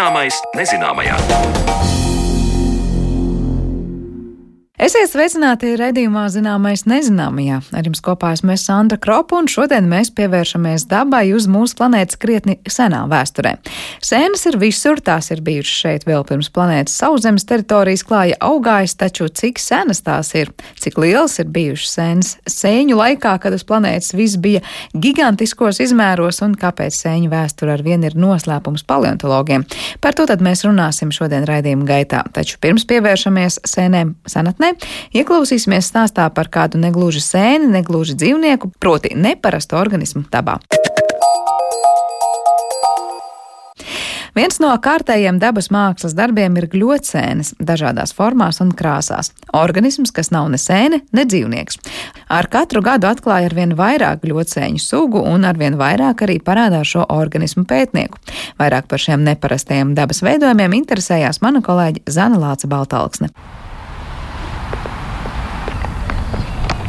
Zināmais nezināmajā. Esiet sveicināti redzījumā zināmais nezināmajā. Ar jums kopā esmu Sandra Kropa, un šodien mēs pievēršamies dabai uz mūsu planētas krietni senā vēsturē. Sēnes ir visur, tās ir bijušas šeit vēl pirms planētas sauszemes teritorijas klāja augājas, taču cik senas tās ir, cik lielas ir bijušas sēnes sēņu laikā, kad uz planētas viss bija gigantiskos izmēros, un kāpēc sēņu vēsture ar vienu ir noslēpums paleontologiem. Par to tad mēs runāsim šodien raidījuma gaitā, taču pirms pievēršamies sēnēm senatnē ieklausīsimies stāstā par kādu negluži sēni, negluži dzīvnieku, proti neparastu organismu dabā. Viens no kārtējiem dabas mākslas darbiem ir gļocēnis dažādās formās un krāsās. Organisms, kas nav ne sēne, ne dzīvnieks. Ar katru gadu atklāja arvien vairāk gļocēņu sugu un arvien vairāk arī parādās šo organismu pētnieku. Vairāk par šiem neparastajiem dabas veidojumiem interesējās mana kolēģe Zana Lāca Baltalksne.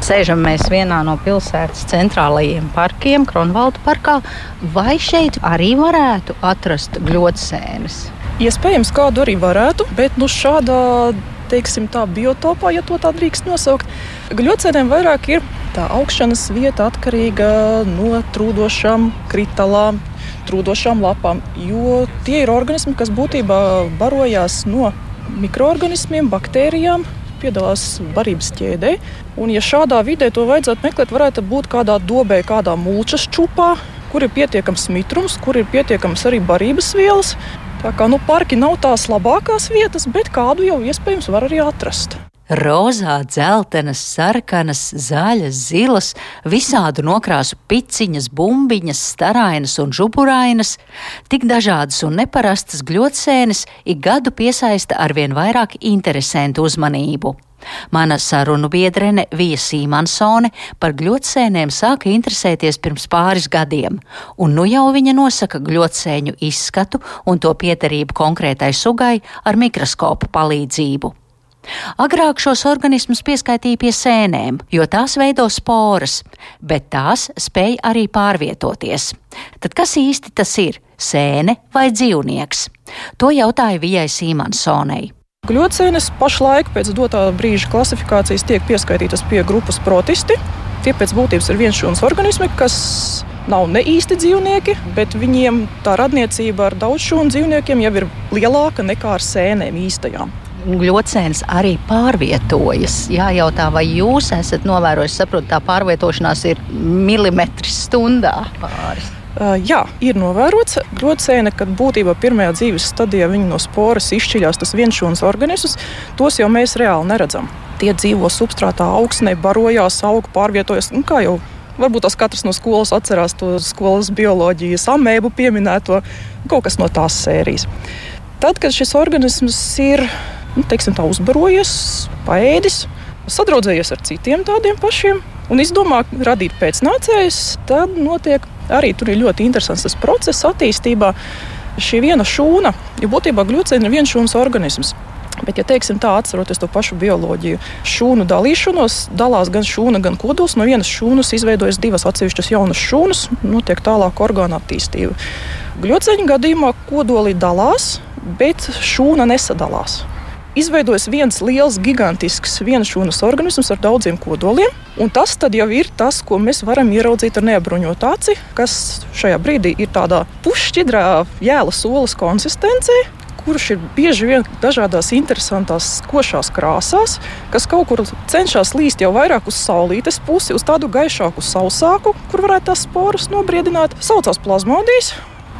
Sēžam mēs vienā no pilsētas centrālajiem parkiem, Kronvalda parkā. Vai šeit arī varētu atrast gļotsēnes? Iespējams, kādu arī varētu, bet nu šādā teiksim, tā, biotopā, ja tā drīkst nosaukt, gļocēniem vairāk ir tā augšanas vieta atkarīga no trūdošām kritālām, trūdošām lapām. Jo tie ir organismi, kas būtībā barojās no mikroorganismiem, baktērijām, piedalās barības ķēdē. Un, ja šādā vidē to vajadzētu meklēt, varētu būt kādā dobē, kādā mulčas čūpā, kur ir pietiekams mitrums, kur ir pietiekams arī barības vielas. Tā kā nu, parki nav tās labākās vietas, bet kādu jau iespējams var arī atrast rozā, dzeltenas, sarkanas, zaļas, zilas, visādu nokrāsu piciņas, bumbiņas, starainas un žuburainas, tik dažādas un neparastas gļotsēnes ik gadu piesaista arvien vairāk interesantu uzmanību. Mana sarunu biedrene Vija Sīmansone par gļotsēnēm sāka interesēties pirms pāris gadiem, un nu jau viņa nosaka gļotsēņu izskatu un to piedarību konkrētai sugai ar mikroskopu palīdzību. Agrāk šos organismus pieskaitīja pie sēnēm, jo tās veido sporas, bet tās spēj arī pārvietoties. Tad kas īsti tas ir - sēne vai dzīvnieks? To jautāja Vijai Sīmansonei. Gļocēnes pašlaik pēc dotā brīža klasifikācijas tiek pieskaitītas pie grupas protisti. Tie pēc būtības ir vienšūnas organismi, kas nav ne īsti dzīvnieki, bet viņiem tā radniecība ar daudzšūnu dzīvniekiem jau ir lielāka nekā ar sēnēm īstajām gļocēns arī pārvietojas. Jājautā, vai jūs esat novērojis, saprotat, tā pārvietošanās ir milimetri stundā pāris. Uh, jā, ir novērots gļocēna, kad būtībā pirmajā dzīves stadijā viņi no sporas izšķiļās tas vienšūnas organisms. Tos jau mēs reāli neredzam. Tie dzīvo substrātā augsnē, barojās, aug, pārvietojas. Nu, kā jau varbūt tas katrs no skolas atcerās to skolas bioloģijas amēbu pieminēto, kaut kas no tās sērijas. Tad, kad šis organisms ir nu, teiksim, tā, uzbarojies, paēdis, sadraudzējies ar citiem tādiem pašiem un izdomā radīt pēcnācējus, tad notiek arī tur ir ļoti interesants tas process attīstībā. Šī viena šūna, jo būtībā glucēna ir viens šūnas organisms. Bet, ja teiksim tā, atceroties to pašu bioloģiju, šūnu dalīšanos, dalās gan šūna, gan kodols. No vienas šūnas izveidojas divas atsevišķas jaunas šūnas, notiek tālāk orgāna attīstība. Glucēņa gadījumā kodoli dalās, bet šūna nesadalās izveidojas viens liels, gigantisks vienšūnas organisms ar daudziem kodoliem. Tas jau ir tas, ko mēs varam ieraudzīt ar neapbruņotu aci, kas šajā brīdī ir tādā pušķidrā jēla solis konsistencē. Kurš ir bieži vien dažādās interesantās, košās krāsās, kas kaut kur cenšas līst jau vairāk uz saulītes pusi, uz tādu gaišāku, sausāku, kur varētu tās sporas nobriedināt. Saucās plazmodijas,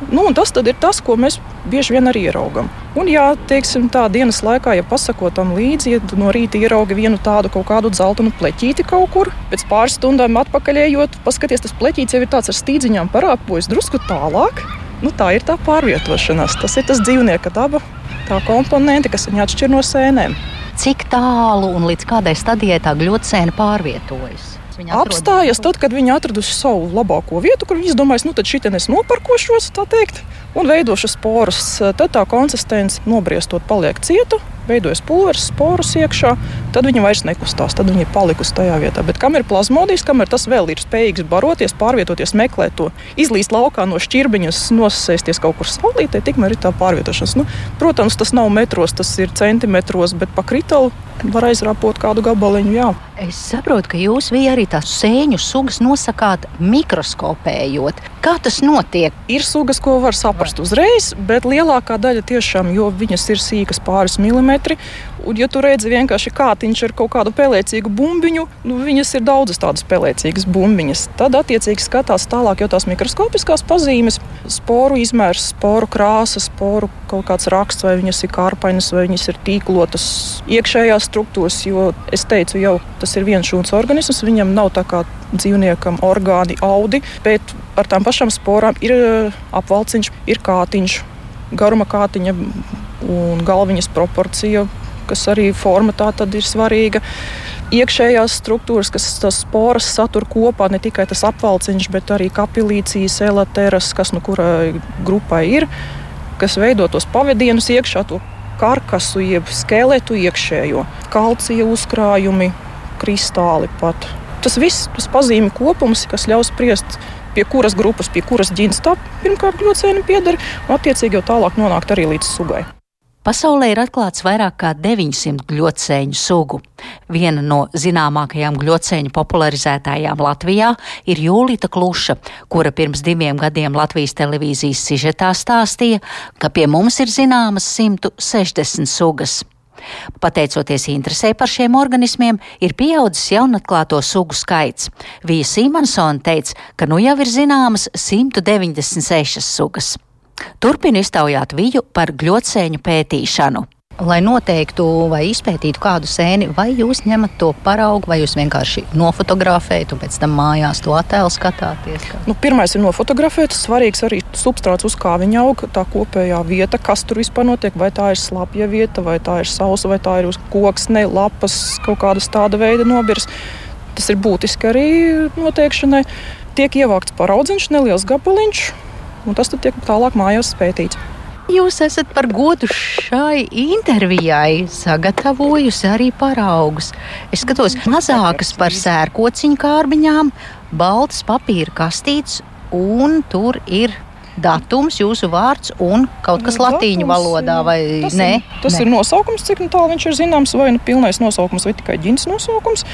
Nu, tas ir tas, ko mēs bieži vien arī ieraugām. Un, ja teiksim, tā dienas laikā, ja pasakot tam līdzi, ja no rīta ieraugi vienu tādu kaut kādu zeltainu pleķīti kaut kur, pēc pāris stundām atpakaļējot, paskaties, tas pleķītis jau ir tāds ar stīdziņām parāpojas drusku tālāk. Nu, tā ir tā pārvietošanās. Tas ir tas dzīvnieka daba, tā komponente, kas viņu atšķir no sēnēm. Cik tālu un līdz kādai stadijai tā gļotsēna pārvietojas? Apstājas tad, kad viņi atraduši savu labāko vietu, kur viņi izdomājas, nu tad šitien es noparkošos, tā teikt, un veidošu sporus. Tad tā konsistence nobriestot paliek cieta, veidojas pulveris, sporus iekšā, tad viņa vairs nekustās, tad viņa ir palikusi tajā vietā. Bet kam ir plazmodijs, kamēr tas vēl ir spējīgs baroties, pārvietoties, meklēt to, izlīst laukā no šķirbiņas, nosēsties kaut kur saulītē, tikmēr ir tā pārvietošanās. Nu, protams, tas nav metros, tas ir centimetros, bet pa kritalu var aizrāpot kādu gabaliņu. Jā. Es saprotu, ka jūs arī tās sēņu sugas nosakāt mikroskopējot. Kā tas notiek? Ir sugas, ko var saprast uzreiz, bet lielākā daļa tiešām, jo viņas ir sīkas pāris milimetri, Un, ja tu redzi vienkārši kātiņš ar kaut kādu pelēcīgu bumbiņu, nu, viņas ir daudzas tādas pelēcīgas bumbiņas. Tad, attiecīgi, skatās tālāk jau tās mikroskopiskās pazīmes, sporu izmērs, sporu krāsa, sporu kaut kāds raksts, vai viņas ir kārpainas, vai viņas ir tīklotas iekšējās struktūras. Jo es teicu, jau tas ir viens šūns organisms, viņam nav tā kā dzīvniekam orgāni, audi, bet ar tām pašām sporām ir eh, apvalciņš, ir kātiņš, garuma kātiņa un galviņas proporcija kas arī forma tā tad ir svarīga. Iekšējās struktūras, kas tas sporas satur kopā, ne tikai tas apvalciņš, bet arī kapilīcijas, elateras, kas nu kurai grupai ir, kas veido tos pavadienus iekšā, to karkasu, jeb skeletu iekšējo, kalcija uzkrājumi, kristāli pat. Tas viss tas pazīmi kopums, kas ļaus spriest pie kuras grupas, pie kuras ģimenes tā pirmkārt gļocēni pieder, un attiecīgi jau tālāk nonākt arī līdz sugai. Pasaulē ir atklāts vairāk kā 900 gļocēņu sugu. Viena no zināmākajām gļocēņu popularizētājām Latvijā ir Jūlita Kluša, kura pirms diviem gadiem Latvijas televīzijas sižetā stāstīja, ka pie mums ir zināmas 160 sugas. Pateicoties interesē par šiem organismiem, ir pieaudzis jaunatklāto sugu skaits. Vija Sīmansona teica, ka nu jau ir zināmas 196 sugas. Turpinu iztaujāt viju par gļotsēņu pētīšanu. Lai noteiktu vai izpētītu kādu sēni, vai jūs ņemat to paraugu, vai jūs vienkārši nofotografējat un pēc tam mājās to attēlu skatāties? Kā? Nu, pirmais ir nofotografēt. Svarīgs arī substrāts, uz kā viņa aug, tā kopējā vieta, kas tur vispār notiek. Vai tā ir slapja vieta, vai tā ir sausa, vai tā ir uz koksne, lapas, kaut kādas tāda veida nobirs. Tas ir būtiski arī noteikšanai. Tiek ievākts paraudziņš, neliels gabaliņš un tas tiek tālāk mājās pētīts. Jūs esat par godu šai intervijai sagatavojusi arī paraugus. Es skatos mazākas par sērkociņu kārbiņām, baltas papīra kastītes, un tur ir datums, jūsu vārds un kaut kas latīņu valodā, vai tas ne? Ir, tas ne. ir nosaukums, cik nu tālu viņš ir zināms, vai nu pilnais nosaukums, vai tikai ģiņas nosaukums.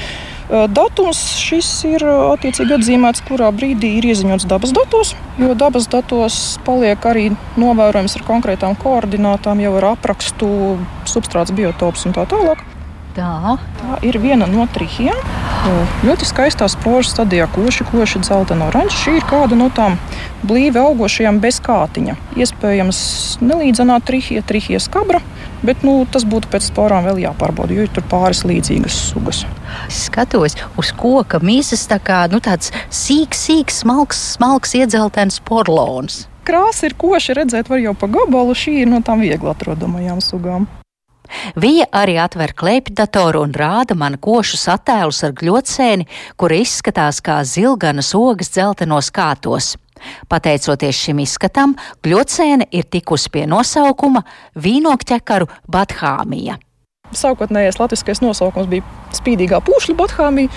Datums šis ir attiecīgi atzīmēts, kurā brīdī ir ieziņots dabas datos, jo dabas datos paliek arī novērojams ar konkrētām koordinātām, jau ar aprakstu, substrāts, biotops un tā tālāk. Tā. tā ir viena no trījiem. Ļoti skaistā spožu stadijā, koši, koši, dzeltena oranža. Šī ir kāda no tām blīvi augošajām bez kātiņa. Iespējams, nelīdzenā trījie, trījie skabra, bet nu, tas būtu pēc sporām vēl jāpārbauda, jo tur pāris līdzīgas sugas. Skatos uz koka mīsas, tā kā nu, tāds sīks, sīks, smalks, smalks iedzeltens porlons. Krāsa ir koša, redzēt, var jau pa gabalu. Šī ir no tām viegli atrodamajām sugām. Vija arī atver klēpjdatoru un rāda man košus attēlus ar gļotsēni, kura izskatās kā zilganas ogas dzeltenos kātos. Pateicoties šim izskatam, gļotsēne ir tikusi pie nosaukuma vīnokķekaru Bathāmija. Sākotnējais latviskais nosaukums bija spīdīgā pūšļa Bathāmija.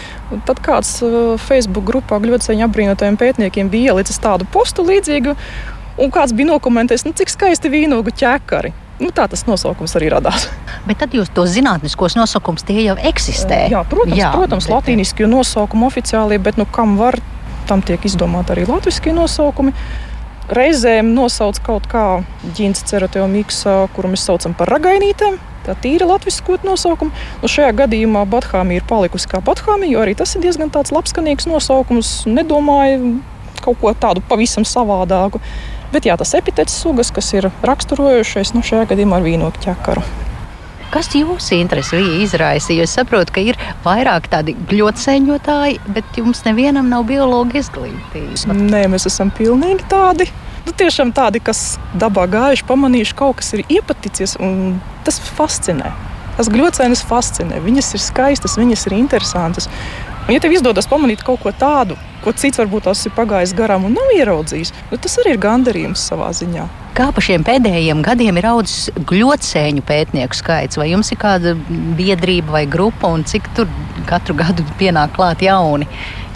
Tad kāds uh, Facebook grupā gļotsēņa apbrīnotajiem pētniekiem bija ielicis tādu postu līdzīgu, un kāds bija nokomentējis, nu, cik skaisti vīnogu ķekari. Nu, tā tas nosaukums arī radās. Bet tad jūs to zinātniskos nosaukumus tie jau eksistē. Jā, protams, Jā, protams bet... latīniski nosaukumi oficiāli, bet nu, kam var, tam tiek izdomāti arī latviešu nosaukumi. Reizēm nosauc kaut kā ģīns ceroteomiksa, kuru mēs saucam par ragainītēm. Tā ir latviešu nosaukuma. Nu, šajā gadījumā Bathāmija ir palikusi kā Bathāmija, jo arī tas ir diezgan labskanīgs nosaukums. Nedomāju kaut ko tādu pavisam savādāku. Bet jā, tas epitets sugas, kas ir raksturojušais nu, šajā gadījumā ar vīnogu ķekaru. Kas jūs interesi izraisīja? Es saprotu, ka ir vairāk tādi gļotsēņotāji, bet jums nevienam nav biologa izglītība. Nē, mēs esam pilnīgi tādi. Nu, tiešām tādi, kas dabā gājuši, pamanījuši, kaut kas ir iepaticies, un tas fascinē. Tas gļocēnis fascinē. Viņas ir skaistas, viņas ir interesantas. Un, ja tev izdodas pamanīt kaut ko tādu, ko cits varbūt tas ir pagājis garām un nav ieraudzījis, nu, tas arī ir gandarījums savā ziņā. kā pa šiem pēdējiem gadiem ir audzis gļotsēņu pētnieku skaits? Vai jums ir kāda biedrība vai grupa, un cik tur katru gadu pienāk klāt jauni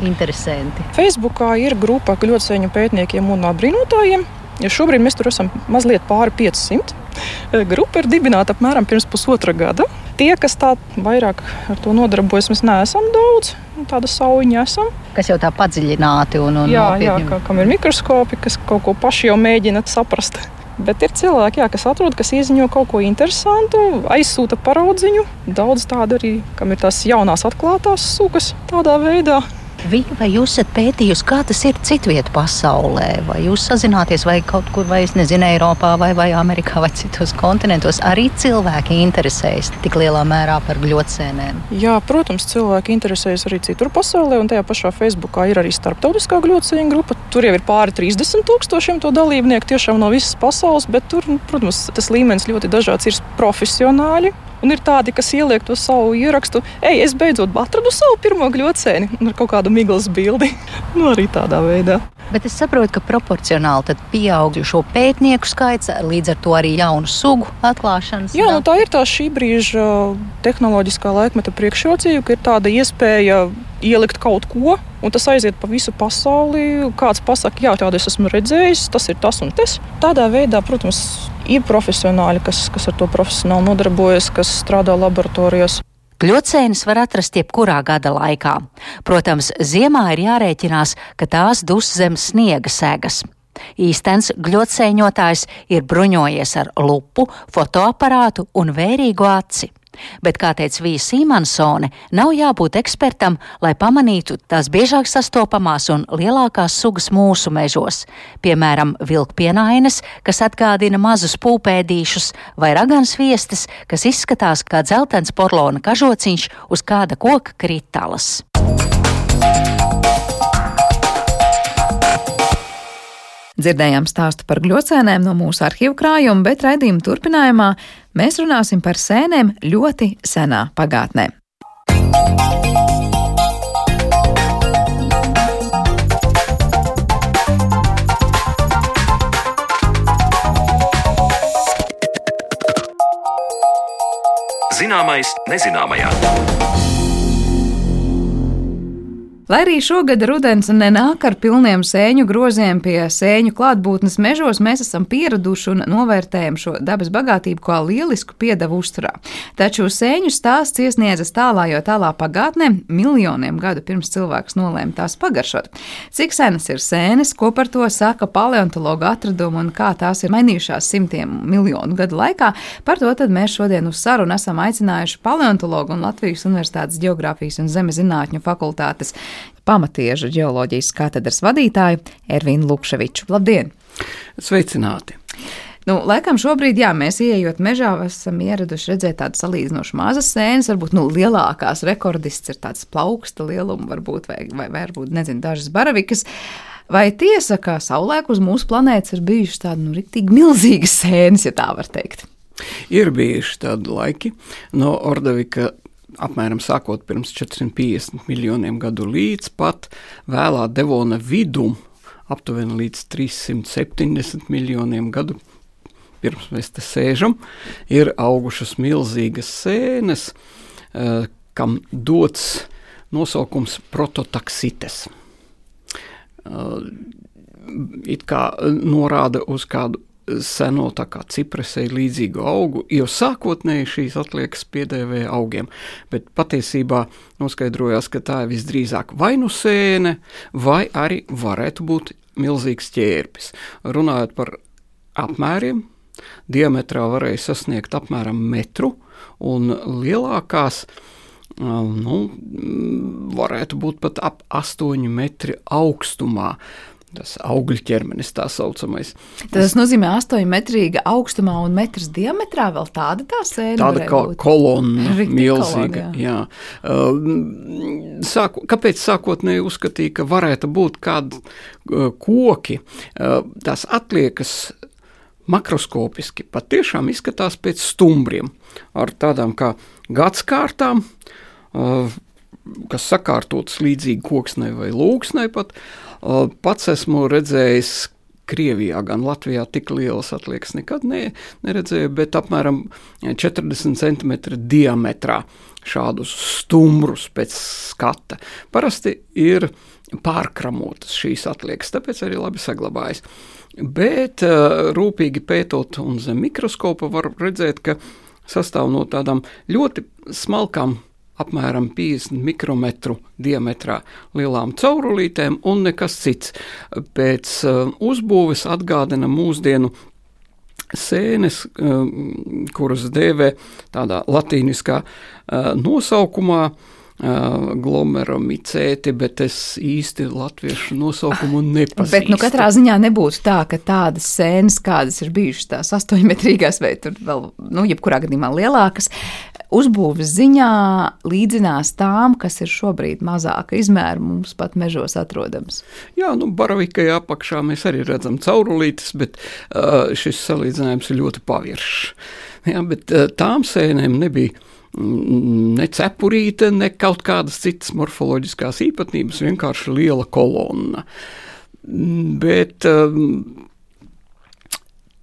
interesanti? Facebookā ir grupa gļotsēņu pētniekiem un apbrīnotājiem. Ja šobrīd mēs tur esam mazliet pāri 500. Grupa ir dibināta apmēram pirms pusotra gada. Tie, kas tā vairāk ar to nodarbojas, mēs neesam daudz. Tāda sauņa esam. Kas jau tā padziļināti un, un jā, jā, kā, kam ir mikroskopi, kas kaut ko paši jau mēģina saprast. Bet ir cilvēki, jā, kas atrod, kas izziņo kaut ko interesantu, aizsūta paraudziņu. Daudz tādu arī, kam ir tās jaunās atklātās sugas tādā veidā. Vai jūs esat pētījusi, kā tas ir citvietā pasaulē? Vai jūs sazināties vai kaut kur, vai es nezinu, Eiropā, vai, vai Amerikā, vai citos kontinentos? Arī cilvēki interesējas tik lielā mērā par gļotsēnēm. Jā, protams, cilvēki interesējas arī citur pasaulē, un tajā pašā Facebookā ir arī starptautiskā gļotsēņu grupa. Tur jau ir pāri 30 tūkstošiem to dalībnieku tiešām no visas pasaules, bet tur, protams, tas līmenis ļoti dažāds. Ir profesionāļi, Un ir tādi, kas ieliek to savu ierakstu, ej, es beidzot atradu savu pirmo gļocēni ar kaut kādu miglas bildi. nu, arī tādā veidā. Bet es saprotu, ka proporcionāli pieaug šo pētnieku skaits, līdz ar to arī jaunu sugu atklāšanas. Jā, nu, tā ir tā šī brīža tehnoloģiskā laikmeta priekšrocība, ka ir tāda iespēja ielikt kaut ko, un tas aiziet pa visu pasauli. Kāds pasakā, jā, tādu es esmu redzējis, tas ir tas un tas. Tādā veidā, protams, ir profesionāļi, kas, kas ar to profesionāli nodarbojas, kas strādā laboratorijās. Kļūcēnas var atrast jebkurā gada laikā. Protams, ziemā ir jārēķinās, ka tās dus zem sniega segas. Īstens gļocēņotājs ir bruņojies ar lupu, fotoaparātu un vērīgu aci. Bet, kā teica Vija Sīmansone, nav jābūt ekspertam, lai pamanītu tās biežāk sastopamās un lielākās sugas mūsu mežos. Piemēram, vilkpienainas, kas atgādina mazus pūpēdīšus, vai ragans viestas, kas izskatās kā dzeltens porlona kažociņš uz kāda koka kritalas. Dzirdējām stāstu par gļocēnēm no mūsu arhīvu krājuma, bet raidījuma turpinājumā mēs runāsim par sēnēm ļoti senā pagātnē. Zināmais nezināmajā. Lai arī šogad rudens nenāk ar pilniem sēņu groziem pie sēņu klātbūtnes mežos, mēs esam pieraduši un novērtējam šo dabas bagātību kā lielisku piedevu uzturā. Taču sēņu stāsts iesniedzas tālā jau tālā pagātnē, miljoniem gadu pirms cilvēks nolēma tās pagaršot. Cik senas ir sēnes, ko par to saka paleontologa atradumi un kā tās ir mainījušās simtiem miljonu gadu laikā, par to mēs šodien uz sarunu esam aicinājuši paleontologu un Latvijas Universitātes Geogrāfijas un Zemes zinātņu fakultātes pamatiežu ģeoloģijas katedras vadītāju Ervīnu Lukševiču. Labdien! Sveicināti! Nu, laikam šobrīd, jā, mēs ieejot mežā, esam ieraduši redzēt tādas salīdzinoši mazas sēnes. Varbūt nu, lielākās rekordists ir tāds plauksta lieluma, varbūt, vai, vai varbūt, nezinu, dažas baravikas. Vai tiesa, ka saulēk uz mūsu planētas ir bijušas tādas nu, rīktīgi milzīgas sēnes, ja tā var teikt? Ir bijuši tādi laiki no Ordovika apmēram sākot pirms 450 miljoniem gadu līdz pat vēlā Devona vidum, aptuveni līdz 370 miljoniem gadu. Pirms mēs te sēžam, ir augušas milzīgas sēnes, eh, kam dots nosaukums prototaksites. Eh, it kā norāda uz kādu seno cipresei līdzīgu augu, jo sākotnēji šīs atliekas piedēvēja augiem, bet patiesībā noskaidrojās, ka tā ir visdrīzāk vai nu sēne, vai arī varētu būt milzīgs ķērpis. Runājot par apmēriem, diametrā varēja sasniegt apmēram metru, un lielākās nu, varētu būt pat ap 8 metri augstumā tas augļu ķermenis, tā saucamais. Tas nozīmē astoņmetrīga augstumā un metrs diametrā vēl tāda tā sēne. Tāda kā kolonna, milzīga. Kolona, jā. Jā. Uh, sāku, kāpēc sākotnēji uzskatīja, ka varētu būt kādi uh, koki, uh, tās atliekas makroskopiski patiešām izskatās pēc stumbriem ar tādām kā gadskārtām, kas sakārtotas līdzīgi koksnei vai lūksnei pat, Pats esmu redzējis Krievijā, gan Latvijā tik lielas atliekas nekad ne, neredzēju, bet apmēram 40 cm diametrā šādus stumbrus pēc skata. Parasti ir pārkramotas šīs atliekas, tāpēc arī labi saglabājas. Bet rūpīgi pētot un zem mikroskopa var redzēt, ka sastāv no tādām ļoti smalkām apmēram 50 mikrometru diametrā lielām caurulītēm un nekas cits. Pēc uh, uzbūves atgādina mūsdienu sēnes, uh, kuras dēvē tādā latīniskā uh, nosaukumā. Uh, glomeromicēti, bet es īsti latviešu nosaukumu nepazīstu. Bet nu, katrā ziņā nebūtu tā, ka tādas sēnes, kādas ir bijušas tās astoņmetrīgās vai tur vēl, nu, jebkurā gadījumā lielākas, uzbūves ziņā līdzinās tām, kas ir šobrīd mazāka izmēra, mums pat mežos atrodams. Jā, nu, baravikai apakšā mēs arī redzam caurulītes, bet uh, šis salīdzinājums ir ļoti paviršs. Jā, bet uh, tām sēnēm nebija mm, ne cepurīte, ne kaut kādas citas morfoloģiskās īpatnības, vienkārši liela kolonna. Bet um,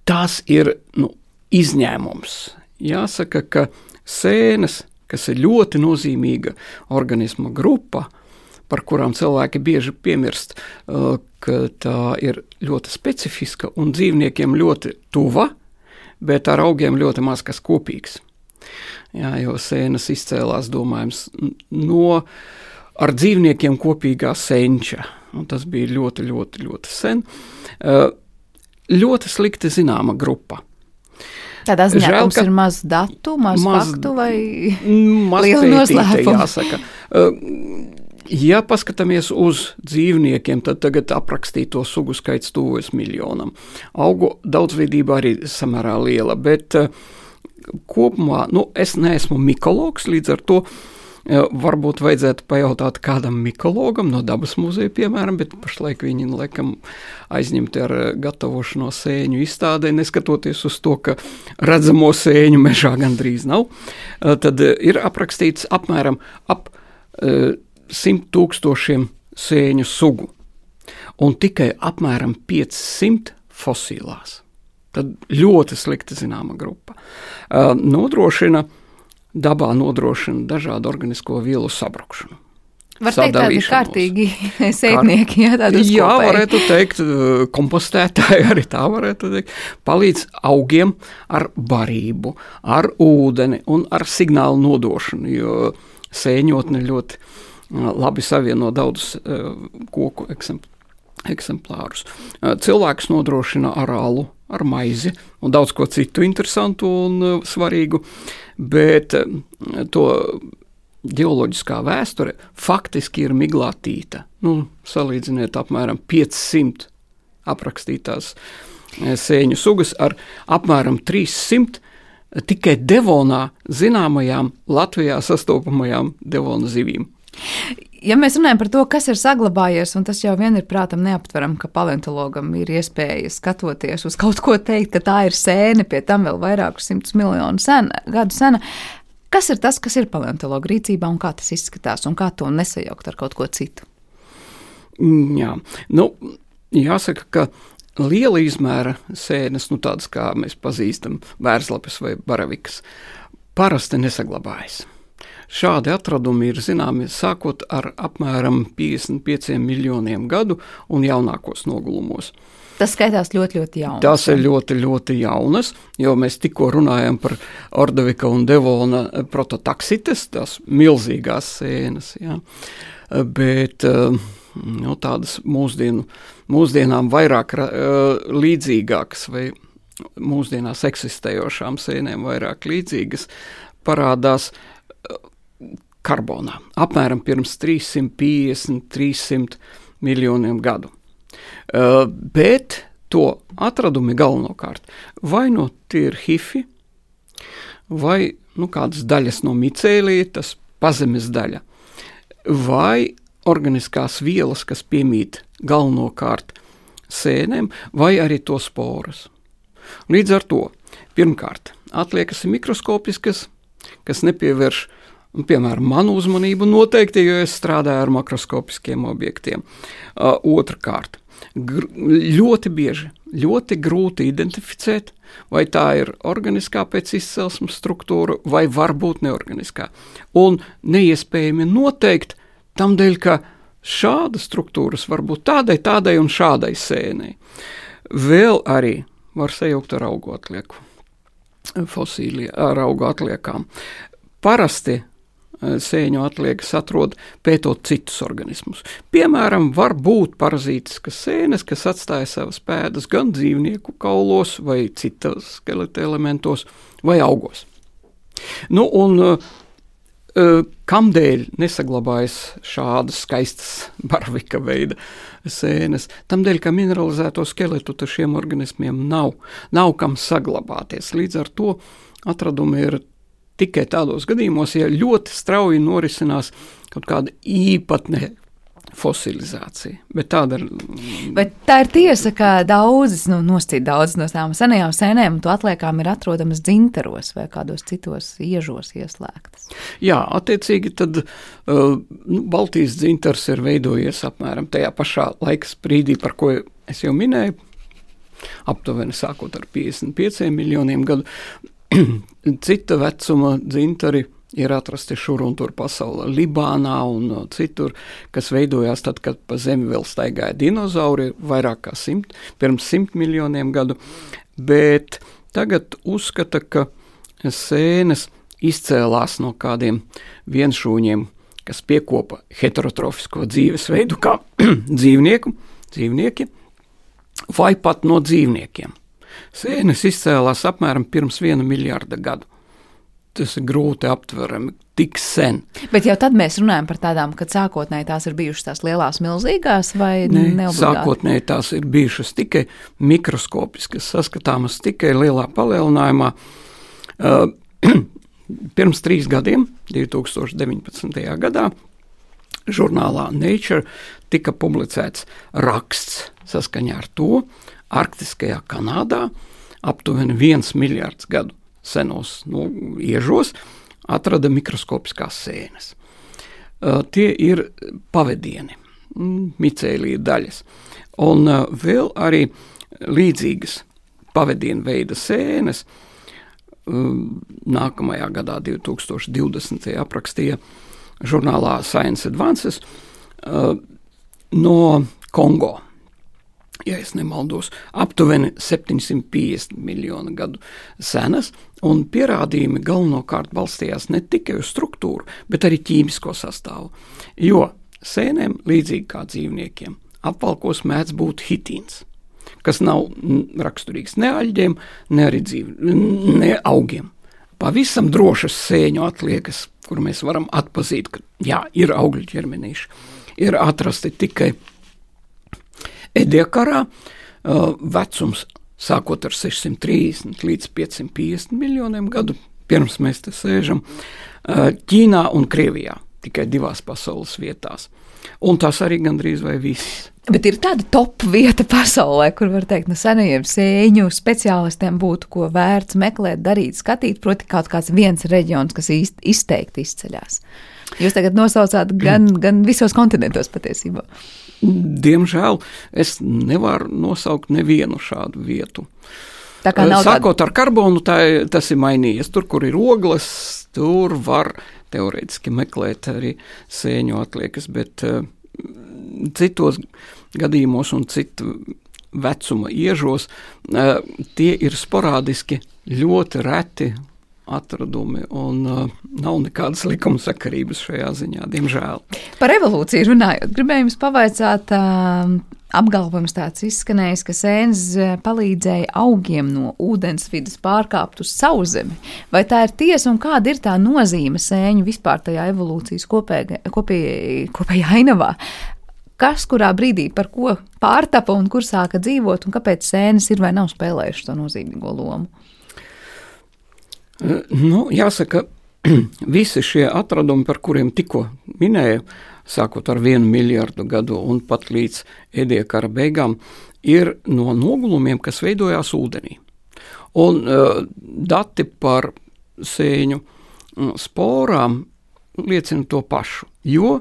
tas ir nu, izņēmums. Jāsaka, ka sēnes, kas ir ļoti nozīmīga organisma grupa, par kurām cilvēki bieži piemirst, uh, ka tā ir ļoti specifiska un dzīvniekiem ļoti tuva, bet ar augiem ļoti maz kas kopīgs. Jā, jo sēnes izcēlās, domājams, no ar dzīvniekiem kopīgā senča. Un tas bija ļoti, ļoti, ļoti sen. Uh, ļoti slikti zināma grupa. Tādā ziņā Žēl, mums ir maz datu, maz, maz faktu vai maz liela noslēpuma. Jāsaka. Ja paskatāmies uz dzīvniekiem, tad tagad aprakstīto sugu skaits tuvojas miljonam. Augu daudzveidība arī samērā liela, bet kopumā nu, es neesmu mikologs, līdz ar to uh, Varbūt vajadzētu pajautāt kādam mikologam no dabas muzeja, piemēram, bet pašlaik viņi laikam aizņemti ar gatavošanu sēņu izstādē, neskatoties uz to, ka redzamo sēņu mežā gandrīz nav. Tad ir aprakstīts apmēram ap simt tūkstošiem sēņu sugu un tikai apmēram 500 fosilās. Tad ļoti slikti zināma grupa. Nodrošina uh, dabā nodrošina dažādu organisko vielu sabrukšanu. Var teikt, tādi kārtīgi sēknieki, jā, tādi uzkopēji. Jā, varētu teikt, kompostētāji arī tā varētu teikt, palīdz augiem ar barību, ar ūdeni un ar signālu nodošanu, jo sēņotne ļoti labi savieno daudzus koku eksemplārus. Cilvēks nodrošina ar alu, ar maizi un daudz ko citu interesantu un uh, svarīgu, bet uh, to geoloģiskā vēsture faktiski ir miglātīta. Nu, salīdziniet apmēram 500 aprakstītās uh, sēņu sugas ar apmēram 300 tikai Devonā zināmajām Latvijā sastopamajām Devona zivīm. Ja mēs runājam par to, kas ir saglabājies, un tas jau vien ir prātam neaptveram, ka paleontologam ir iespēja skatoties uz kaut ko teikt, ka tā ir sēne, pie tam vēl vairākus simtus miljonu sena, gadu sena. Kas ir tas, kas ir paleontologa rīcībā, un kā tas izskatās, un kā to nesajaukt ar kaut ko citu? Mm, jā, nu, jāsaka, ka liela izmēra sēnes, nu, tādas kā mēs pazīstam, vērslapes vai baravikas, parasti nesaglabājas. Šādi atradumi ir zināmi sākot ar apmēram 55 miljoniem gadu un jaunākos nogulumos. Tas skaitās ļoti, ļoti jaunas. Tas ir ļoti, ļoti jaunas, jo mēs tikko runājam par Ordovika un Devona prototaksites, tās milzīgās sēnes. Ja. Bet nu, tādas mūsdienu, mūsdienām vairāk līdzīgākas vai mūsdienās eksistējošām sēnēm vairāk līdzīgas parādās karbonā, apmēram pirms 350, 300 miljoniem gadu. Uh, bet to atradumi galvenokārt vai no tie ir hifi, vai nu, kādas daļas no micēlīja, tas pazemes daļa, vai organiskās vielas, kas piemīt galvenokārt sēnēm, vai arī to sporas. Līdz ar to, pirmkārt, atliekas mikroskopiskas, kas nepievērš uh, Un, piemēram, manu uzmanību noteikti, jo es strādāju ar makroskopiskiem objektiem. Uh, Otrakārt, ļoti bieži ļoti grūti identificēt, vai tā ir organiskā pēc izcelsmes struktūra, vai varbūt neorganiskā. Un neiespējami noteikt tam dēļ, ka šādas struktūras var būt tādai, tādai un šādai sēnei. Vēl arī var sajaukt ar augu atlieku, fosīlie, ar augu atliekām. Parasti sēņu atliekas atrod pētot citus organismus. Piemēram, var būt parazītiskas sēnes, kas atstāja savas pēdas gan dzīvnieku kaulos, vai citos skeleta elementos, vai augos. Nu, un, uh, Kādēļ nesaglabājas šādas skaistas barvika veida sēnes? Tādēļ, ka mineralizēto skeletu šiem organismiem nav, nav kam saglabāties. Līdz ar to atradumi ir tikai tādos gadījumos, ja ļoti strauji norisinās kaut kāda īpatnē fosilizācija. Bet tāda ir. Bet tā ir tiesa, ka daudzas, nu, noscīt daudzas no tām senajām sēnēm, to atliekām ir atrodamas dzintaros vai kādos citos iežos ieslēgtas. Jā, attiecīgi tad uh, nu, Baltijas dzintars ir veidojies apmēram tajā pašā laika brīdī, par ko es jau minēju, aptuveni sākot ar 55 miljoniem gadu. Cita vecuma dzintari ir atrasti šur un tur pasaulē, Libānā un uh, citur, kas veidojās tad, kad pa zemi vēl staigāja dinozauri vairāk kā simt, pirms simt miljoniem gadu, bet tagad uzskata, ka sēnes izcēlās no kādiem vienšūņiem, kas piekopa heterotrofisko dzīvesveidu kā dzīvnieku, dzīvnieki, vai pat no dzīvniekiem. Sēnes izcēlās apmēram pirms viena miljarda gadu. Tas ir grūti aptverami, tik sen. Bet jau tad mēs runājam par tādām, kad sākotnēji tās ir bijušas tās lielās, milzīgās, vai ne? Sākotnēji tās ir bijušas tikai mikroskopiskas, saskatāmas tikai lielā palielinājumā. Uh, pirms trīs gadiem, 2019. gadā, žurnālā Nature tika publicēts raksts saskaņā ar to, Arktiskajā Kanādā aptuveni viens miljards gadu senos nu, iežos atrada mikroskopiskās sēnes. Uh, tie ir pavadieni, mm, micēlīja daļas. Un uh, vēl arī līdzīgas pavadienu veida sēnes uh, nākamajā gadā, 2020. aprakstīja žurnālā Science Advances no Kongo ja nemaldos, aptuveni 750 miljonu gadu senas, un pierādījumi galvenokārt balstījās ne tikai uz struktūru, bet arī ķīmisko sastāvu. Jo sēnēm, līdzīgi kā dzīvniekiem, apvalkos mēdz būt hitīns, kas nav raksturīgs ne aļģiem, ne arī dzīv, ne augiem. Pavisam drošas sēņu atliekas, kur mēs varam atpazīt, ka jā, ir augļu ķermenīši, ir atrasti tikai Ediekarā uh, vecums sākot ar 630 līdz 550 miljoniem gadu, pirms mēs te sēžam, uh, Ķīnā un Krievijā, tikai divās pasaules vietās. Un tas arī gandrīz vai viss. Bet ir tāda top vieta pasaulē, kur var teikt, no senajiem sēņu speciālistiem būtu ko vērts meklēt, darīt, skatīt, proti, kaut kāds viens reģions, kas īsti izteikti izceļas. Jūs tagad nosaucāt gan, gan visos kontinentos patiesībā. Diemžēl es nevaru nosaukt nevienu šādu vietu. Sākot tāda... ar karbonu, tā, tas ir mainījies. Tur, kur ir ogles, tur var teorētiski meklēt arī sēņu atliekas, bet uh, citos gadījumos un citu vecuma iežos uh, tie ir sporādiski ļoti reti atradumi, un uh, nav nekādas likumsakarības šajā ziņā, diemžēl. Par evolūciju runājot, gribēju jums pavaicāt. Uh, Apgalvojums tāds izskanējis, ka sēnes uh, palīdzēja augiem no ūdensvidas pārkāpt uz sauszemi. Vai tā ir tiesa un kāda ir tā nozīme sēņu vispār tajā evolūcijas kopējā, kopējā, kopējā ainavā? Kas kurā brīdī par ko pārtapa un kur sāka dzīvot, un kāpēc sēnes ir vai nav spēlējušas to nozīmīgo lomu? Nu, jāsaka, visi šie atradumi, par kuriem tikko minēju, sākot ar vienu miljardu gadu un pat līdz Edija kara beigām, ir no nogulumiem, kas veidojās ūdenī. Un uh, dati par sēņu uh, sporām liecina to pašu, jo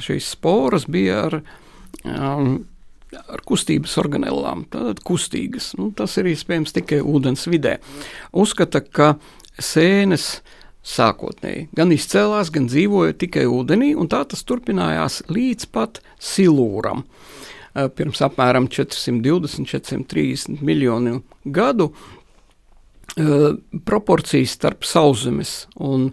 šīs sporas bija ar um, ar kustības organellām, tātad kustīgas. Nu, tas ir iespējams tikai ūdens vidē. Uzskata, ka sēnes sākotnēji gan izcēlās, gan dzīvoja tikai ūdenī, un tā tas turpinājās līdz pat silūram. Pirms apmēram 420-430 miljonu gadu proporcijas starp sauszemes un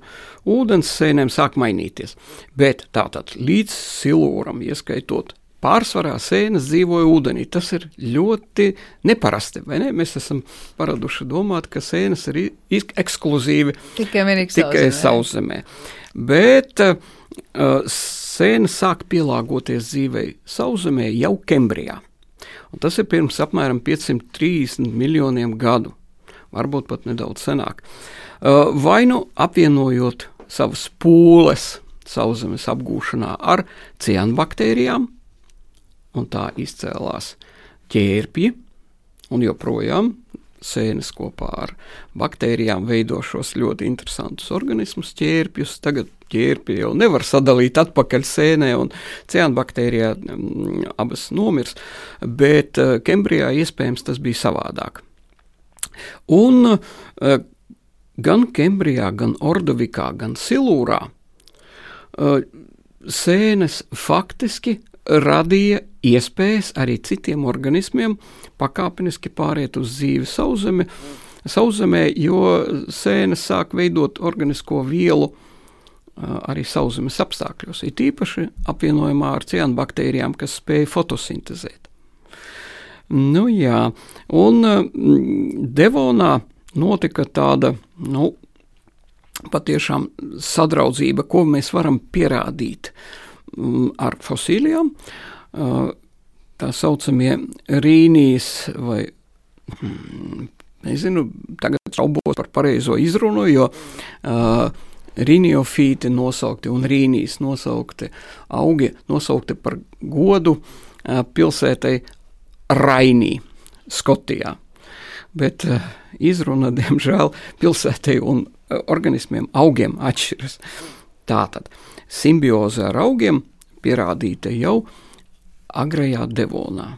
ūdens sēnēm sāk mainīties. Bet tātad līdz silūram, ieskaitot pārsvarā sēnes dzīvoja ūdenī. Tas ir ļoti neparasti. Ne? Mēs esam paraduši domāt, ka sēnes ir ekskluzīvi tikai, tikai sauszemē. Bet uh, sēnes sāk pielāgoties dzīvei sauszemē jau Kembrijā. Un tas ir pirms apmēram 530 miljoniem gadu, varbūt pat nedaudz senāk. Uh, vai nu apvienojot savas pūles sauszemes apgūšanā ar cianbaktērijām, un tā izcēlās ķērpji, un joprojām sēnes kopā ar baktērijām veido šos ļoti interesantus organismus, ķērpjus. Tagad ķērpi jau nevar sadalīt atpakaļ sēnē, un cianbaktērijā mm, abas nomirs, bet uh, Kembrijā iespējams tas bija savādāk. Un uh, gan Kembrijā, gan Ordovikā, gan Silūrā uh, sēnes faktiski radīja iespējas arī citiem organismiem pakāpeniski pāriet uz dzīvi sauszemē, sauszemē jo sēnes sāk veidot organisko vielu arī sauszemes apstākļos, it īpaši apvienojumā ar cianbaktērijām, kas spēj fotosintezēt. Nu, jā, un Devonā notika tāda, nu, patiešām sadraudzība, ko mēs varam pierādīt ar fosilijām tā saucamie rīnijas vai hmm, nezinu, tagad šaubos par pareizo izrunu, jo uh, rīniofīti nosaukti un rīnijas nosaukti augi nosaukti par godu uh, pilsētai Rainī, Skotijā. Bet uh, izruna, diemžēl, pilsētai un uh, organismiem augiem atšķiras. Tātad simbioze ar augiem pierādīta jau agrajā devonā.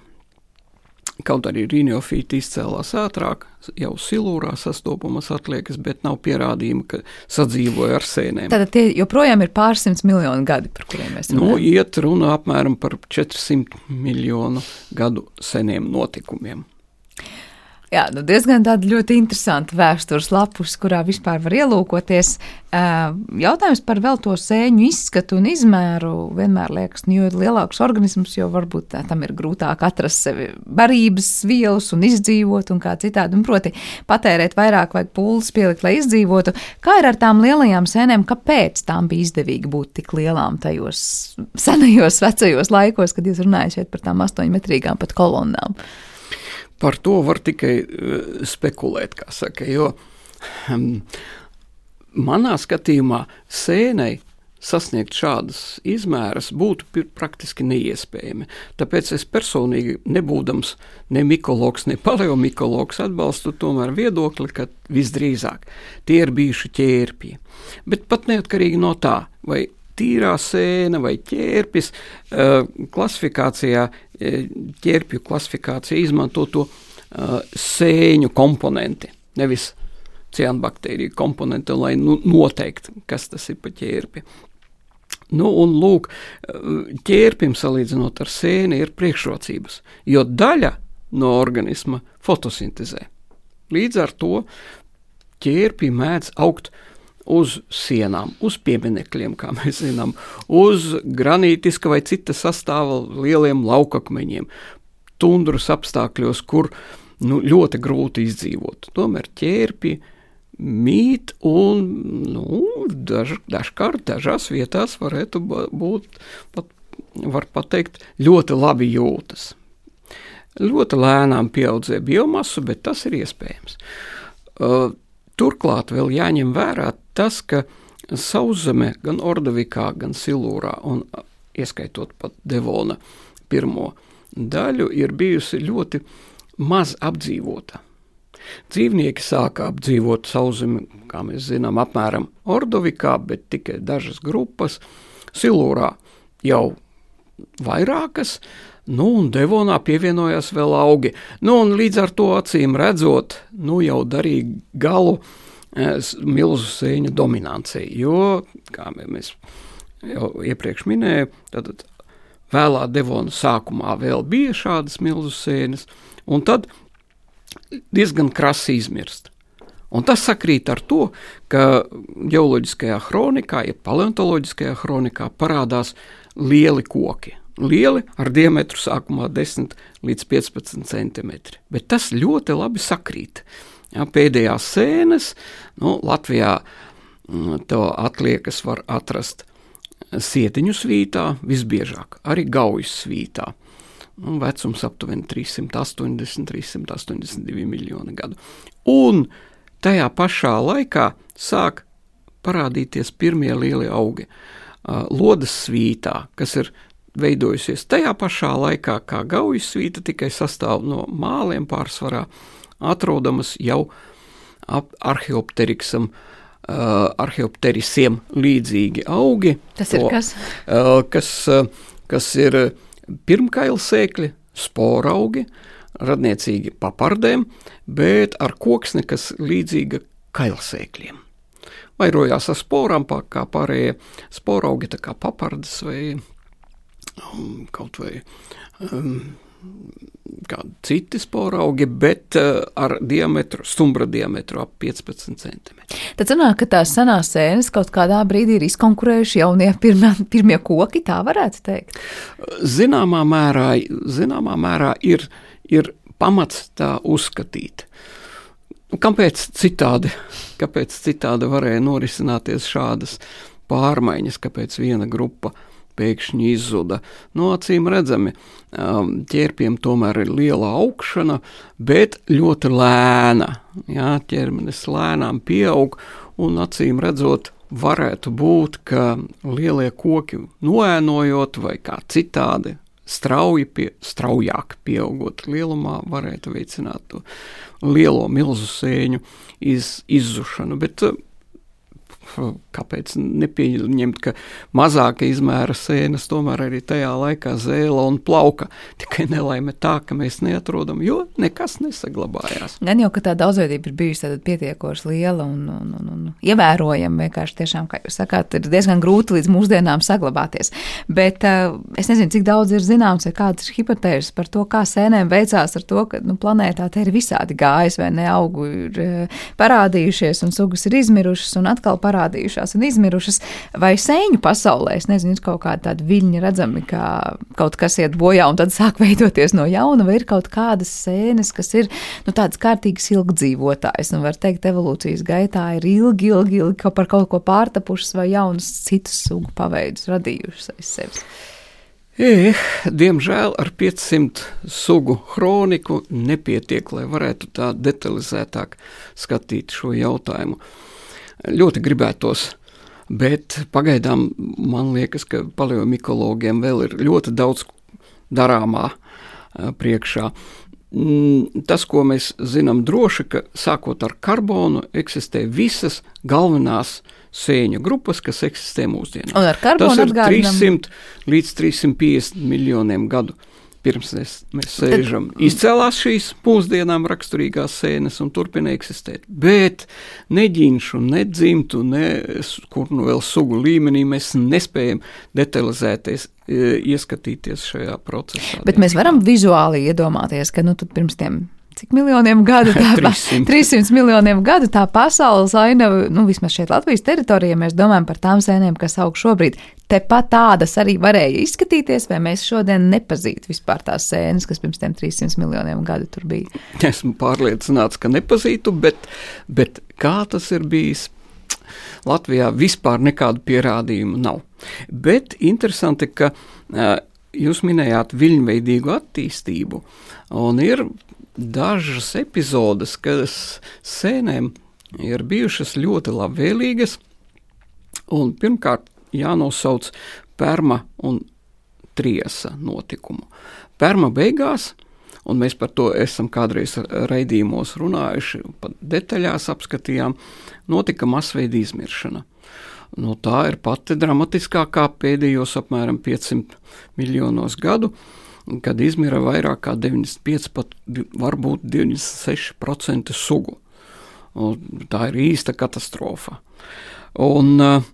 Kaut arī rīniofīti izcēlās ātrāk, jau silūrā sastopamas atliekas, bet nav pierādījuma, ka sadzīvoja ar sēnēm. Tātad tie joprojām ir pārsimts miljoni gadi, par kuriem mēs nu, runājam. Nu, iet runa apmēram par 400 miljonu gadu seniem notikumiem. Jā, nu diezgan tāda ļoti interesanta vēstures lapus, kurā vispār var ielūkoties. Jautājums par vēl to sēņu izskatu un izmēru vienmēr liekas, nu, jo lielāks organisms, jo varbūt tā, tam ir grūtāk atrast sevi barības vielas un izdzīvot un kā citādi. Un proti, patērēt vairāk vajag pūles pielikt, lai izdzīvotu. Kā ir ar tām lielajām sēnēm, kāpēc tām bija izdevīgi būt tik lielām tajos senajos, vecajos laikos, kad jūs runājat par tām astoņmetrīgām pat kolonnām? Par to var tikai uh, spekulēt, kā saka, jo manā skatījumā sēnei sasniegt šādas izmēras būtu praktiski neiespējami. Tāpēc es personīgi, nebūdams ne mikologs, ne paleomikologs, atbalstu tomēr viedokli, ka visdrīzāk tie ir bijuši ķērpji. Bet pat neatkarīgi no tā, vai tīrā sēne vai ķērpis. Klasifikācijā, ķērpju klasifikācija izmanto to sēņu komponenti, nevis cianbaktēriju komponenti, lai nu, noteiktu, kas tas ir pa ķērpi. Nu, un lūk, ķērpim salīdzinot ar sēni ir priekšrocības, jo daļa no organisma fotosintezē. Līdz ar to ķērpi mēdz augt uh, uz sienām, uz pieminekļiem, kā mēs zinām, uz granītiska vai cita sastāva lieliem laukakmeņiem, tundras apstākļos, kur nu, ļoti grūti izdzīvot. Tomēr ķērpi mīt un nu, daž, dažkārt dažās vietās varētu būt pat, var pateikt, ļoti labi jūtas. Ļoti lēnām pieaudzē biomasu, bet tas ir iespējams. Uh, Turklāt vēl jāņem vērā tas, ka sauszemē, gan Ordovikā, gan Silūrā, un ieskaitot pat Devona pirmo daļu, ir bijusi ļoti maz apdzīvota. Dzīvnieki sāka apdzīvot sauszemi, kā mēs zinām, apmēram Ordovikā, bet tikai dažas grupas. Silūrā jau vairākas, nu, un Devonā pievienojās vēl augi. Nu, un līdz ar to acīm redzot, nu, jau darīja galu milzu sēņu dominancija, jo, kā mēs jau iepriekš minējām, tad vēlā Devona sākumā vēl bija šādas milzu sēnes, un tad diezgan krasi izmirst. Un tas sakrīt ar to, ka geoloģiskajā kronikā, ja paleontoloģiskajā kronikā parādās lieli koki. Lieli ar diametru sākumā 10 līdz 15 cm. Bet tas ļoti labi sakrīt. Ja, pēdējās sēnes nu, Latvijā mm, to atliekas var atrast sietiņu svītā, visbiežāk arī gaujas svītā. Nu, vecums aptuveni 380, 382 miljoni gadu. Un tajā pašā laikā sāk parādīties pirmie lielie augi. Lodes svītā, kas ir veidojusies tajā pašā laikā kā gaujas svīta, tikai sastāv no māliem pārsvarā, atrodamas jau ap arheopteriksam. Uh, arheopterisiem līdzīgi augi. Tas ir to, kas? Uh, kas, uh, kas ir pirmkailsēkļi, sporaugi, radniecīgi papardēm, bet ar koksni, kas līdzīga kailsēkļiem. Vairojās ar sporām, kā pārējie sporaugi, tā kā papardes vai um, kaut vai um, kādi citi sporaugi, bet uh, ar diametru, stumbra diametru ap 15 cm. Tad sanāk, ka tās senās sēnes kaut kādā brīdī ir izkonkurējuši jaunie pirmie, pirmie koki, tā varētu teikt? Zināmā mērā, zināmā mērā ir, ir pamats tā uzskatīt. Kāpēc citādi, kāpēc citādi varēja norisināties šādas pārmaiņas, kāpēc viena grupa uh, pēkšņi izzuda. No acīm redzami, um, ķērpiem tomēr ir liela augšana, bet ļoti lēna. Jā, ķermenis lēnām pieaug, un acīm redzot, varētu būt, ka lielie koki noēnojot vai kā citādi strauji, pie, straujāk pieaugot lielumā, varētu veicināt to lielo milzu sēņu iz, izzušanu. Bet kāpēc nepieņemt, ka mazāka izmēra sēnes tomēr arī tajā laikā zēla un plauka. Tikai nelaime tā, ka mēs neatrodam, jo nekas nesaglabājās. Gan jau, ka tā daudzveidība ir bijusi pietiekoši liela un, un, un, un ievērojama. Vienkārši tiešām, kā jūs sakāt, ir diezgan grūti līdz mūsdienām saglabāties. Bet uh, es nezinu, cik daudz ir zināms, vai kādas ir hipotēzes par to, kā sēnēm veicās ar to, ka nu, planētā te ir visādi gājis vai ne augu ir uh, parādījušies un sugas ir izmirušas un atkal parādījušās parādījušās un izmirušas, vai sēņu pasaulē, es nezinu, ir kaut kāda tāda viļņa redzami, ka kaut kas iet bojā un tad sāk veidoties no jauna, vai ir kaut kādas sēnes, kas ir nu, tādas kārtīgas ilgdzīvotājs, un var teikt, evolūcijas gaitā ir ilgi, ilgi, ilgi ka par kaut ko pārtapušas vai jaunas citas sugu paveidus radījušas aiz sevis. Eh, diemžēl ar 500 sugu kroniku nepietiek, lai varētu tā detalizētāk skatīt šo jautājumu ļoti gribētos. Bet pagaidām man liekas, ka paleomikologiem vēl ir ļoti daudz darāmā priekšā. Mm, tas, ko mēs zinām droši, ka sākot ar karbonu eksistē visas galvenās sēņu grupas, kas eksistē mūsdienās. Tas ir 300 līdz 350 miljoniem gadu pirms mēs, mēs sēžam. Tad... Izcēlās šīs mūsdienām raksturīgās sēnes un turpina eksistēt. Bet ne ģinšu, ne dzimtu, ne kur nu vēl sugu līmenī mēs nespējam detalizēties, e, ieskatīties šajā procesā. Bet mēs varam vizuāli iedomāties, ka nu, pirms tiem cik miljoniem gadu, tā 300. 300 miljoniem gadu tā pasaules ainava, nu vismaz šeit Latvijas teritorijā, mēs domājam par tām sēnēm, kas aug šobrīd. Tepat tādas arī varēja izskatīties, vai mēs šodien nepazītu vispār tās sēnes, kas pirms tiem 300 miljoniem gadu tur bija. Esmu pārliecināts, ka nepazītu, bet, bet kā tas ir bijis? Latvijā vispār nekādu pierādījumu nav. Bet interesanti, ka uh, jūs minējāt viļņveidīgu attīstību, un ir dažas epizodes, kas sēnēm ir bijušas ļoti labvēlīgas. Un pirmkārt, jānosauc Pērma un Triesa notikumu. Pērma beigās, un mēs par to esam kādreiz raidījumos runājuši, pat detaļās apskatījām, notika masveida izmiršana. Nu, tā ir pati dramatiskākā pēdējos apmēram 500 miljonos gadu, kad izmira vairāk kā 95, pat varbūt 96% sugu. Un tā ir īsta katastrofa. Un uh,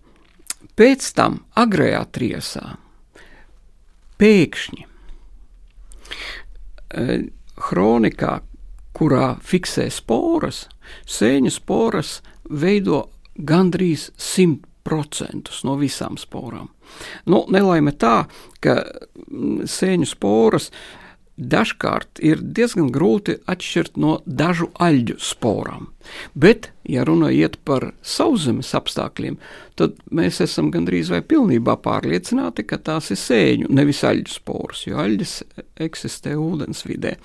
pēc tam, agrējā triesā, pēkšņi kronikā, uh, kurā fiksē sporas, sēņu sporas veido gandrīz 100% no visām sporām. Nu, nelaime tā, ka mm, sēņu sporas dažkārt ir diezgan grūti atšķirt no dažu aļģu sporām. Bet, ja runa iet par sauszemes apstākļiem, tad mēs esam gandrīz vai pilnībā pārliecināti, ka tās ir sēņu, nevis aļģu sporas, jo aļģes eksistē ūdens vidē.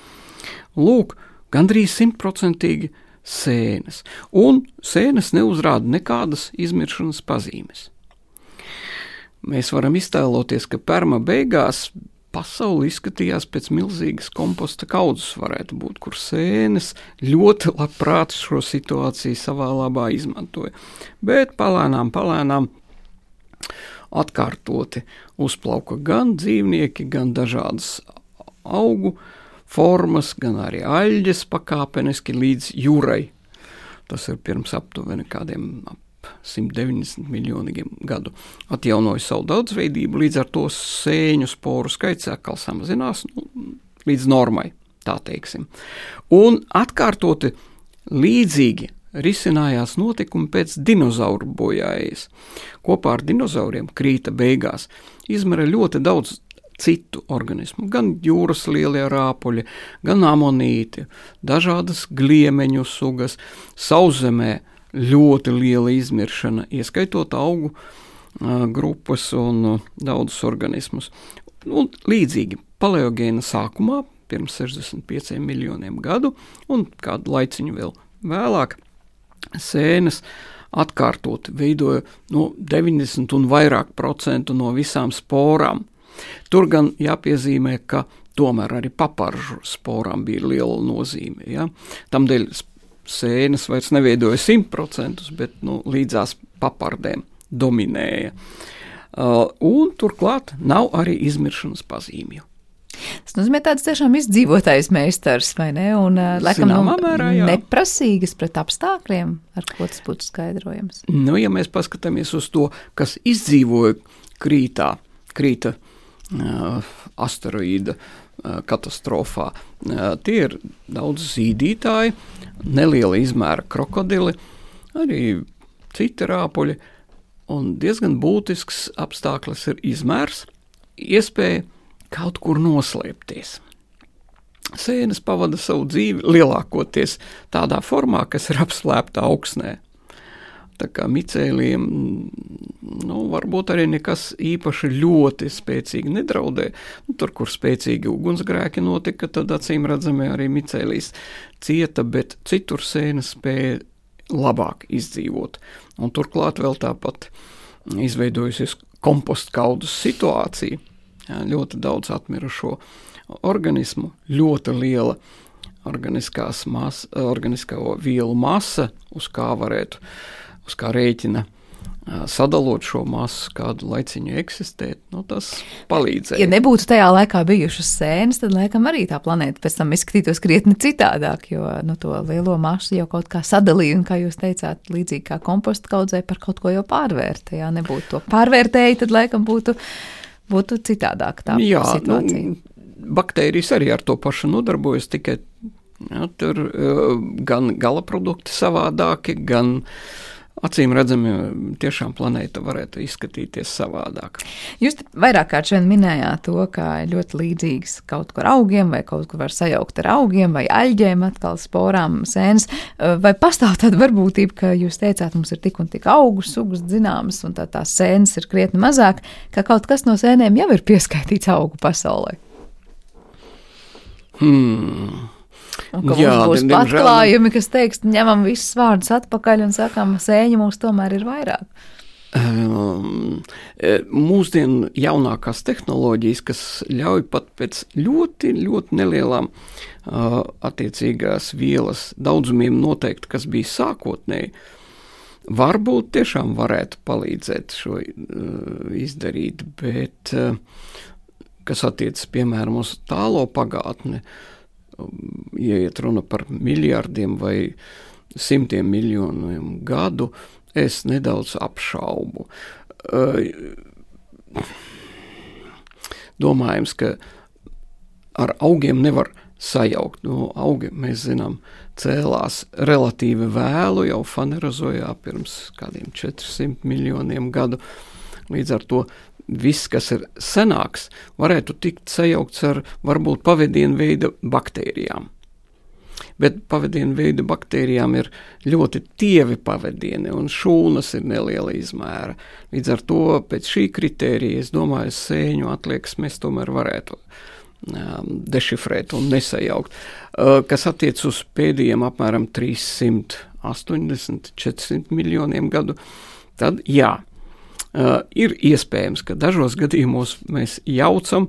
Lūk, gandrīz simtprocentīgi sēnes, un sēnes neuzrāda nekādas izmiršanas pazīmes. Mēs varam iztēloties, ka perma beigās pasaule izskatījās pēc milzīgas komposta kaudzes, varētu būt, kur sēnes ļoti labprāt šo situāciju savā labā izmantoja. Bet palēnām, palēnām atkārtoti uzplauka gan dzīvnieki, gan dažādas augu formas, gan arī aļģes pakāpeniski līdz jūrai. Tas ir pirms aptuveni kādiem ap 190 miljoniem gadu. Atjaunoja savu daudzveidību, līdz ar to sēņu sporu skaits atkal samazinās nu, līdz normai, tā teiksim. Un atkārtoti līdzīgi risinājās notikumi pēc dinozauru bojājas. Kopā ar dinozauriem krīta beigās izmera ļoti daudz citu organismu, gan jūras lielie rāpuļi, gan amonīti, dažādas gliemeņu sugas, sauszemē ļoti liela izmiršana, ieskaitot augu grupas un daudzus organismus. Un līdzīgi paleogēna sākumā, pirms 65 miljoniem gadu, un kādu laiciņu vēl vēlāk, sēnes atkārtot veidoja no 90 un vairāk procentu no visām sporām. Tur gan jāpiezīmē, ka tomēr arī paparžu sporām bija liela nozīme. Ja? Tamdēļ sēnes vairs neveidoja 100%, bet nu, līdzās papardēm dominēja. Uh, un turklāt nav arī izmiršanas pazīmju. Tas nozīmē, tāds tiešām izdzīvotājs meistars, vai ne? Un, uh, laikam, nu, mērā, jā. neprasīgas pret apstākļiem, ar ko tas būtu skaidrojams. Nu, ja mēs paskatāmies uz to, kas izdzīvoja krītā, krīta uh, asteroīda uh, katastrofā, uh, tie ir daudz zīdītāji, neliela izmēra krokodili, arī citi rāpuļi, un diezgan būtisks apstākļus ir izmērs, iespēja kaut kur noslēpties. Sēnes pavada savu dzīvi lielākoties tādā formā, kas ir apslēpta augsnē. Tā kā micēliem nu, varbūt arī nekas īpaši ļoti spēcīgi nedraudē. Nu, tur, kur spēcīgi ugunsgrēki notika, tad acīm redzami arī micēlīs cieta, bet citur sēnes spēja labāk izdzīvot. Un turklāt vēl tāpat izveidojusies kompostu kaudzes situācija. Jā, ļoti daudz atmirušo organismu, ļoti liela organiskās mas, organiskā vielu masa, uz kā varētu uz kā rēķina sadalot šo masu, kādu laiciņu eksistēt, nu, tas palīdzēja. Ja nebūtu tajā laikā bijušas sēnes, tad laikam arī tā planēta pēc tam izskatītos krietni citādāk, jo nu, to lielo masu jau kaut kā sadalīja, un, kā jūs teicāt, līdzīgi kā komposta kaudzē par kaut ko jau pārvērtē. Ja nebūtu to pārvērtēji, tad laikam būtu, būtu citādāk tā Jā, nu, situācija. Nu, baktērijas arī ar to pašu nodarbojas, tikai ja, tur gan gala produkti savādāki, gan uh, acīm redzami, tiešām planēta varētu izskatīties savādāk. Jūs vairāk kārt šodien minējāt to, ka ļoti līdzīgs kaut kur augiem, vai kaut kur var sajaukt ar augiem, vai aļģēm, atkal sporām, sēnes. Vai pastāv tāda varbūtība, ka jūs teicāt, mums ir tik un tik augu sugas zināmas, un tā tās sēnes ir krietni mazāk, ka kaut kas no sēnēm jau ir pieskaitīts augu pasaulē? Hmm. Un Jā, būs atklājumi, kas teiks, ņemam visus vārdus atpakaļ un sakam, sēņi mums tomēr ir vairāk. Um, mūsdienu jaunākās tehnoloģijas, kas ļauj pat pēc ļoti, ļoti nelielām uh, attiecīgās vielas daudzumiem noteikt, kas bija sākotnēji, varbūt tiešām varētu palīdzēt šo uh, izdarīt, bet uh, kas attiecas piemēram uz tālo pagātni, um, ja iet runa par miljardiem vai simtiem miljoniem gadu, es nedaudz apšaubu. Domājams, ka ar augiem nevar sajaukt. No nu, augi, mēs zinām, cēlās relatīvi vēlu, jau fanerazojā pirms kādiem 400 miljoniem gadu. Līdz ar to viss, kas ir senāks, varētu tikt sajaukts ar varbūt pavadienu veida baktērijām. Bet pavadienu veida baktērijām ir ļoti tievi pavadieni, un šūnas ir neliela izmēra. Līdz ar to pēc šī kritērija, es domāju, sēņu atliekas mēs tomēr varētu Um, dešifrēt un nesajaukt. Uh, kas attiec uz pēdējiem apmēram 380, 400 miljoniem gadu, tad jā, uh, ir iespējams, ka dažos gadījumos mēs jaucam,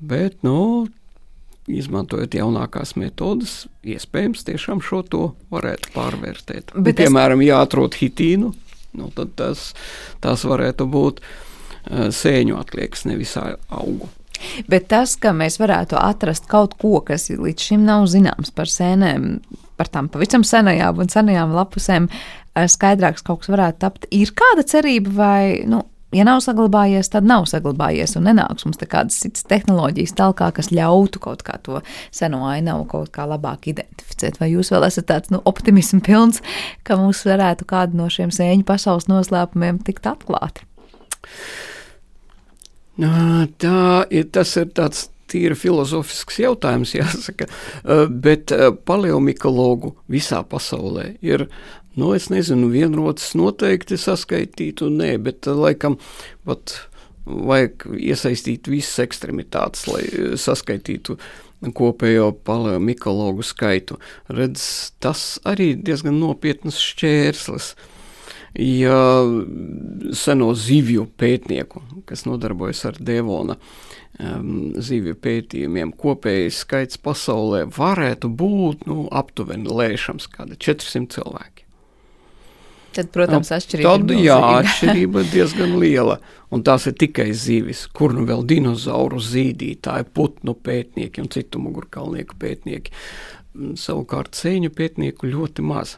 bet, nu, izmantojot jaunākās metodas, iespējams tiešām šo to varētu pārvērtēt. Bet nu, piemēram, es... ja atrod hitīnu, nu, tad tas, tas varētu būt uh, sēņu atliekas, nevis augu. Bet tas, ka mēs varētu atrast kaut ko, kas līdz šim nav zināms par sēnēm, par tām pavisam senajām un senajām lapusēm, skaidrāks kaut kas varētu tapt, ir kāda cerība vai, nu, ja nav saglabājies, tad nav saglabājies un nenāks mums kādas citas tehnoloģijas tālāk, kas ļautu kaut kā to seno ainavu kaut kā labāk identificēt. Vai jūs vēl esat tāds nu, optimisms pilns, ka mums varētu kādu no šiem sēņu pasaules noslēpumiem tikt atklāti? Tā ir, tas ir tāds tīri filozofisks jautājums, jāsaka, bet paleomikologu visā pasaulē ir, nu, es nezinu, vienrotas noteikti saskaitītu, nē, bet laikam pat vajag iesaistīt visas ekstremitātes, lai saskaitītu kopējo paleomikologu skaitu. Redz, tas arī diezgan nopietnas šķērslis. Ja seno zivju pētnieku, kas nodarbojas ar Devona um, zivju pētījumiem, kopējais skaits pasaulē varētu būt nu, aptuveni lēšams, kāda 400 cilvēki. Tad, protams, atšķirība Tad, ir jā, atšķirība ir diezgan liela. Un tās ir tikai zivis, kur nu vēl dinozauru zīdītāji, putnu pētnieki un citu mugurkalnieku pētnieki. Savukārt sēņu pētnieku ļoti maz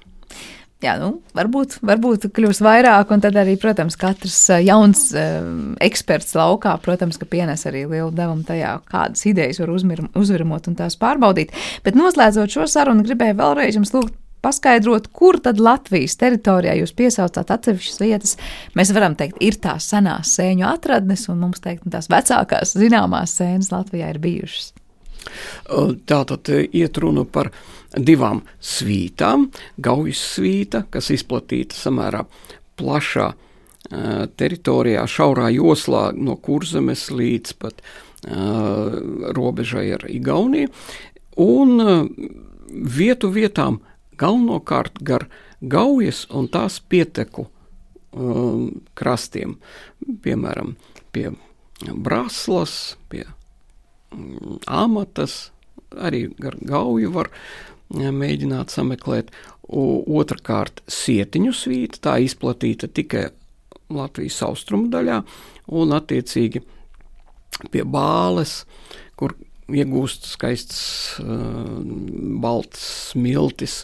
jā, nu, varbūt, varbūt kļūs vairāk, un tad arī, protams, katrs jauns um, eksperts laukā, protams, ka pienes arī lielu devumu tajā, kādas idejas var uzmir, uzvirmot un tās pārbaudīt. Bet noslēdzot šo sarunu, gribēju vēlreiz jums lūgt paskaidrot, kur tad Latvijas teritorijā jūs piesaucāt atsevišķas vietas. Mēs varam teikt, ir tās senās sēņu atradnes, un mums teikt, tās vecākās zināmās sēnes Latvijā ir bijušas. Tā tad iet runa par divām svītām. Gaujas svīta, kas izplatīta samērā plašā uh, teritorijā, šaurā joslā no kurzemes līdz pat uh, robežai ar Igauniju, un uh, vietu vietām galvenokārt gar Gaujas un tās pieteku um, krastiem, piemēram, pie Braslas, pie um, Amatas, arī gar Gauju var mēģināt sameklēt. Otrakārt, sietiņu svīta, tā izplatīta tikai Latvijas austrumu daļā, un attiecīgi pie bāles, kur iegūst skaists uh, balts smiltis.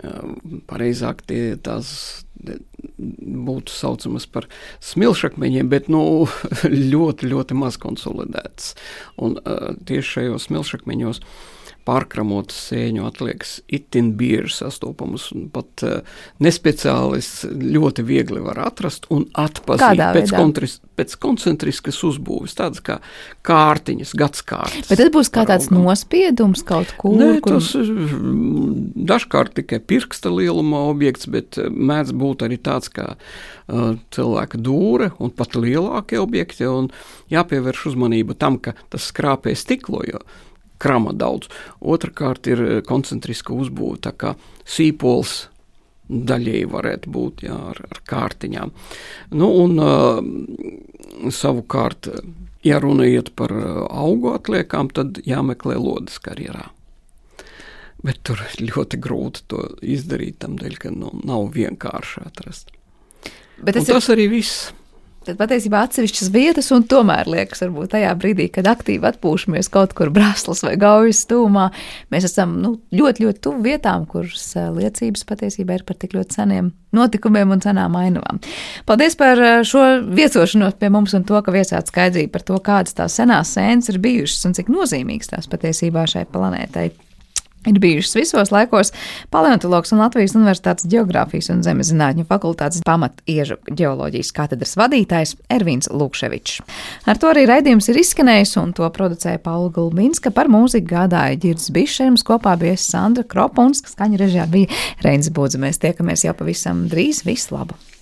Uh, pareizāk tie tās būtu saucamas par smilšakmeņiem, bet nu, ļoti, ļoti maz konsolidētas. Un uh, tieši šajos smilšakmeņos uh, pārkramotas sēņu atliekas itin bieži sastopamas, un pat uh, nespeciālists ļoti viegli var atrast un atpazīt pēc, kontris, pēc koncentriskas uzbūves, tādas kā kārtiņas, gadskārtas. Bet tas būs kā tāds augam. nospiedums kaut kur? Nē, kur... tas dažkārt tikai pirksta lieluma objekts, bet mēdz būt arī tāds kā uh, cilvēka dūre un pat lielākie objekti, un jāpievērš uzmanība tam, ka tas skrāpē stiklo, jo krama daudz. Otrakārt ir eh, koncentriska uzbūve, tā kā sīpols daļēji varētu būt jā, ar, ar kārtiņām. Nu, un, uh, savukārt, ja runa iet par eh, augu atliekām, tad jāmeklē lodes karjerā. Bet tur ļoti grūti to izdarīt, tam dēļ, ka nu, nav vienkārši atrast. Bet tas, tas ir... arī viss. Tad patiesībā atsevišķas vietas, un tomēr liekas, varbūt tajā brīdī, kad aktīvi atpūšamies kaut kur brāzlas vai gaujas stūmā, mēs esam nu, ļoti, ļoti tuvu vietām, kuras eh, liecības patiesībā ir par tik ļoti seniem notikumiem un senām ainavām. Paldies par eh, šo viesošanos pie mums un to, ka viesāt skaidrību par to, kādas tās senās sēnes ir bijušas un cik nozīmīgas tās patiesībā šai planētai ir bijušas visos laikos paleontologs un Latvijas Universitātes Geogrāfijas un Zemezinātņu fakultātes pamatiežu ģeoloģijas katedras vadītājs Ervīns Lukševičs. Ar to arī raidījums ir izskanējis, un to producēja Paula Gulbinska par mūziku gādāja Girds Bišers, kopā bija Sandra Kropa un skaņu režijā bija Reins Budze. Mēs tiekamies jau pavisam drīz. Visu labu!